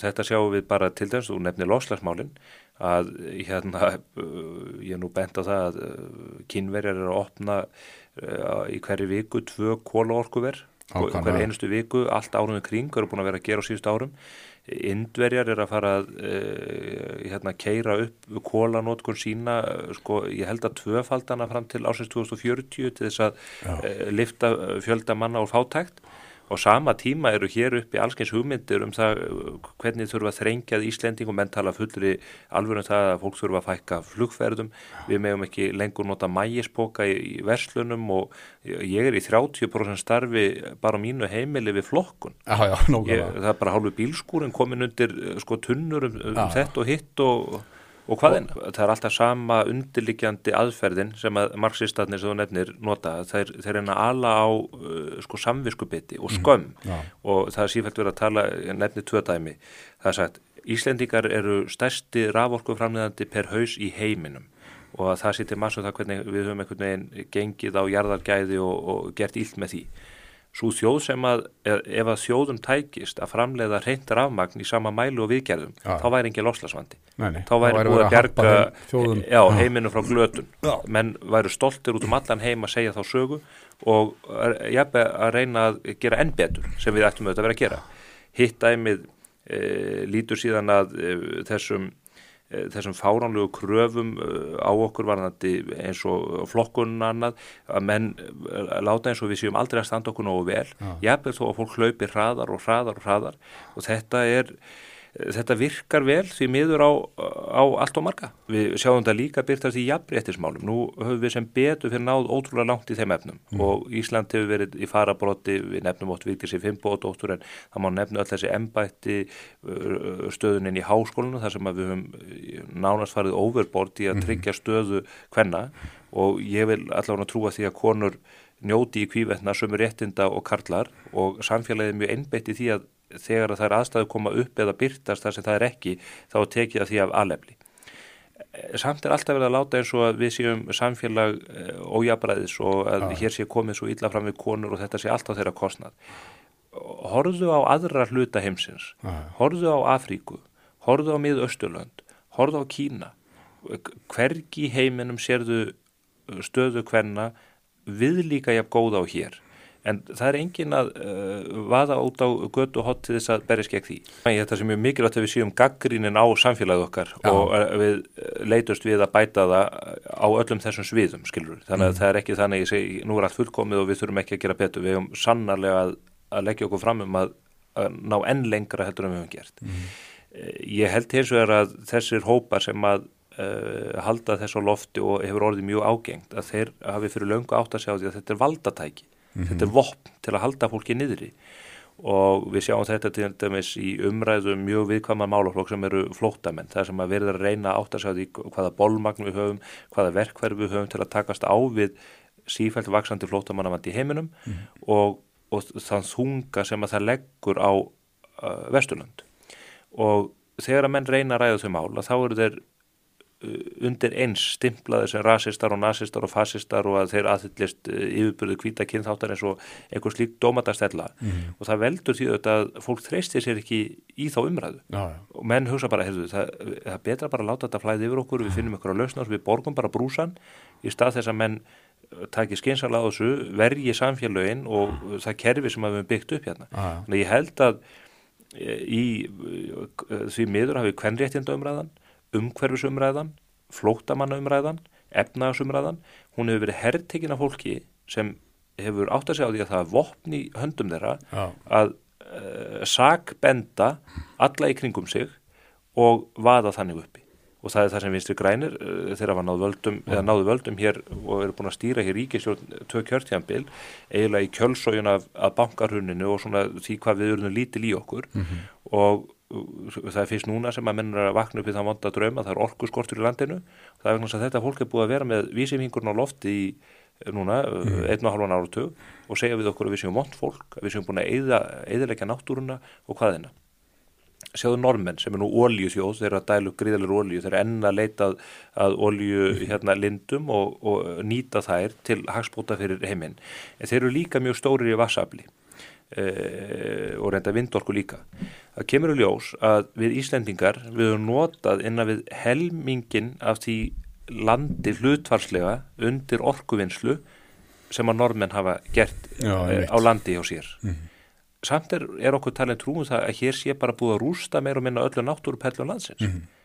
og þetta sjáum við bara til dæmis, þú nefnir loslagsmálinn að hérna ég er nú bent á það að kynverjar eru að opna í hverju viku tvö kólaorkuver hver einustu viku, allt árunni kring eru búin að vera að gera á síðust árum. Indverjar er að fara að hérna, keira upp kólanótkun sína, sko, ég held að tvöfaldana fram til ásins 2040 til þess að uh, lifta fjölda manna úr fátækt og sama tíma eru hér upp í allskeins hugmyndir um það hvernig þurfa þrengjað Íslending og menn tala fullri alveg um það að fólk þurfa að fækka flugferðum, við meðum ekki lengur nota mægispoka í, verslunum og ég er í 30% starfi bara á mínu heimili við flokkun. Já, já, ég, það er bara hálfu bílskúrin komin undir sko tunnur um, um þetta og hitt og Og hvað er, það? er alltaf sama undirlikjandi aðferðin sem að marxistarnir sem þú nefnir nota, þeir, þeir reyna ala á uh, sko samviskubiti og mhm. skömm. mm, ja. og það er sífælt verið að tala, nefnir tvö dæmi, það er sagt, Íslendingar eru stærsti raforkuframleðandi per haus í heiminum. Og það sýttir massu það hvernig við höfum einhvern veginn gengið á jarðargæði og, og gert ílt með því svo þjóð sem að ef að þjóðum tækist að framleiða reynd rafmagn í sama mælu og viðgerðum ja. þá væri engin loslasvandi þá væri búið að bjerga heim, já, heiminu frá glötun. Ja. menn væri stoltir út um allan heim að segja þá sögu og jafnveg að reyna að gera enn betur sem við ættum auðvitað að vera að gera. Hitt dæmið e, lítur síðan að e, þessum Eh, þessum fáránlegu kröfum eh, á okkur varðandi eins og flokkunum annað að menn eh, láta eins og við séum aldrei að standa okkur nógu vel. Jafnveg þó að fólk hlaupi hraðar og hraðar og hraðar. Og þetta er þetta virkar vel því miður á, á allt og marga. Við sjáum þetta líka byrtast í jafnréttismálum. Nú höfum við sem betur fyrir náð ótrúlega langt í þeim efnum mm. og Ísland hefur verið í farabróti, við nefnum ótt vikið sér fimmboðdóttur en það má nefnu öll þessi embætti stöðunin í háskólinu þar sem við höfum nánast farið overbord í að mhm. tryggja stöðu hvenna og ég vil allavega trúa því að konur njóti í kvívetna sömur réttinda og karlar og samfélagið er mjög einbeitt í því að þegar það er aðstæðu koma upp eða byrtast þar sem það er ekki þá tekið að því af alefli. Eh, samt er alltaf verið að láta eins og að við séum samfélag eh, ójabræðis og að ah. hér sé komið svo illa fram við konur og þetta sé allt á þeirra kostnad. Horðu á aðra hluta heimsins, ah. horðu á Afríku, horðu á miðausturlönd, horðu á Kína. Hvergi heiminum sérðu stöðu hvenna við líka jafn góða á hér en það er engin að uh, vaða út á götu hot til þess að berjast gegn því. Þetta sem er mikilvægt að við séum gaggrínin á samfélagið okkar Já. og uh, við leitust við að bæta það á öllum þessum sviðum, skilur. Þannig að mm. það er ekki þannig að ég segi, nú er allt fullkomið og við þurfum ekki að gera betur. Við hefum sannarlega að, að leggja okkur fram um að, að ná enn lengra heldur en við hefum gert. Mm. Ég held eins og er að þessir hópar sem að uh, halda þess á lofti og hefur orðið mjög ágengt að þeir hafi fyrir löngu átt að sjá því að þetta er valdatæki mm -hmm. þetta er vopn til að halda fólki niðri og við sjáum þetta til dæmis í umræðum mjög viðkvæmar málaflokk sem eru flóttamenn, það sem að verður að reyna átt að sjá því hvaða bólmagn við höfum hvaða verkverð við höfum til að takast á við sífælt vaksandi flóttamannavandi í heiminum mm -hmm. og, og þann þunga sem að það leggur á uh, Vesturland og þegar að menn reyna að ræða þau mála þá eru þeir undir eins stimplaði sem rasistar og nazistar og fasistar og að þeir aðhyllist uh, yfirbyrðu kvíta kynþáttar eins og einhver slík dómatastella mm og það veldur því að fólk þreistir sér ekki í þá umræðu. Já, já. og menn hugsa bara, heyrðu, það, það er betra bara að láta þetta flæði yfir okkur, við finnum ykkur á lausna og við borgum bara brúsan í stað þess að menn uh, takir skynsalega á þessu vergi samfélögin og það kerfi sem við hefum byggt upp hérna. Þannig að ég held að í því miður hafi kvennréttindaumræðan umhverfisumræðan, flótamannaumræðan, efnagasumræðan, hún hefur verið herrtekina fólki sem hefur átt að segja á því að það er vopn í höndum þeirra Já. að uh, sakbenda alla í kringum sig og vaða þannig uppi og það er það sem vinstri grænir uh, þeirra var náðu völdum, náðu völdum hér og eru búin að stýra hér ríkistjórn tvö kjörtjambil, eiginlega í kjölsójun af, af bankarhuninu og svona því hvað við erum lítil í okkur mm -hmm. og það er fyrst núna sem að mennur að vakna upp í það vonda drauma, það er orkuskortur í landinu. Það er vegna að þetta fólk er búið að vera með vísifingurinn á lofti í núna mm. einn og halvan áratug og segja við okkur að við séum vond fólk að við séum búin að eðilegja náttúruna og hvaðina sjáðu normenn sem er nú ólíuþjóð þeir eru að dælu gríðalir ólíu, þeir eru enna að leita að ólíu hérna lindum og, og nýta þær til hagspóta fyrir heiminn. En þeir eru líka mjög stórir í vassafli og reynda vindorku líka. Það kemur í ljós að við Íslendingar við höfum notað innan við helmingin af því landi hlutvarslega undir orkuvinnslu sem að normenn hafa gert Já, e, á landi á sér. Mm -hmm. Samt er, er okkur talin trúum það að hér sé bara búið að rústa meir og minna öllu náttúruperlu á landsins. Mm -hmm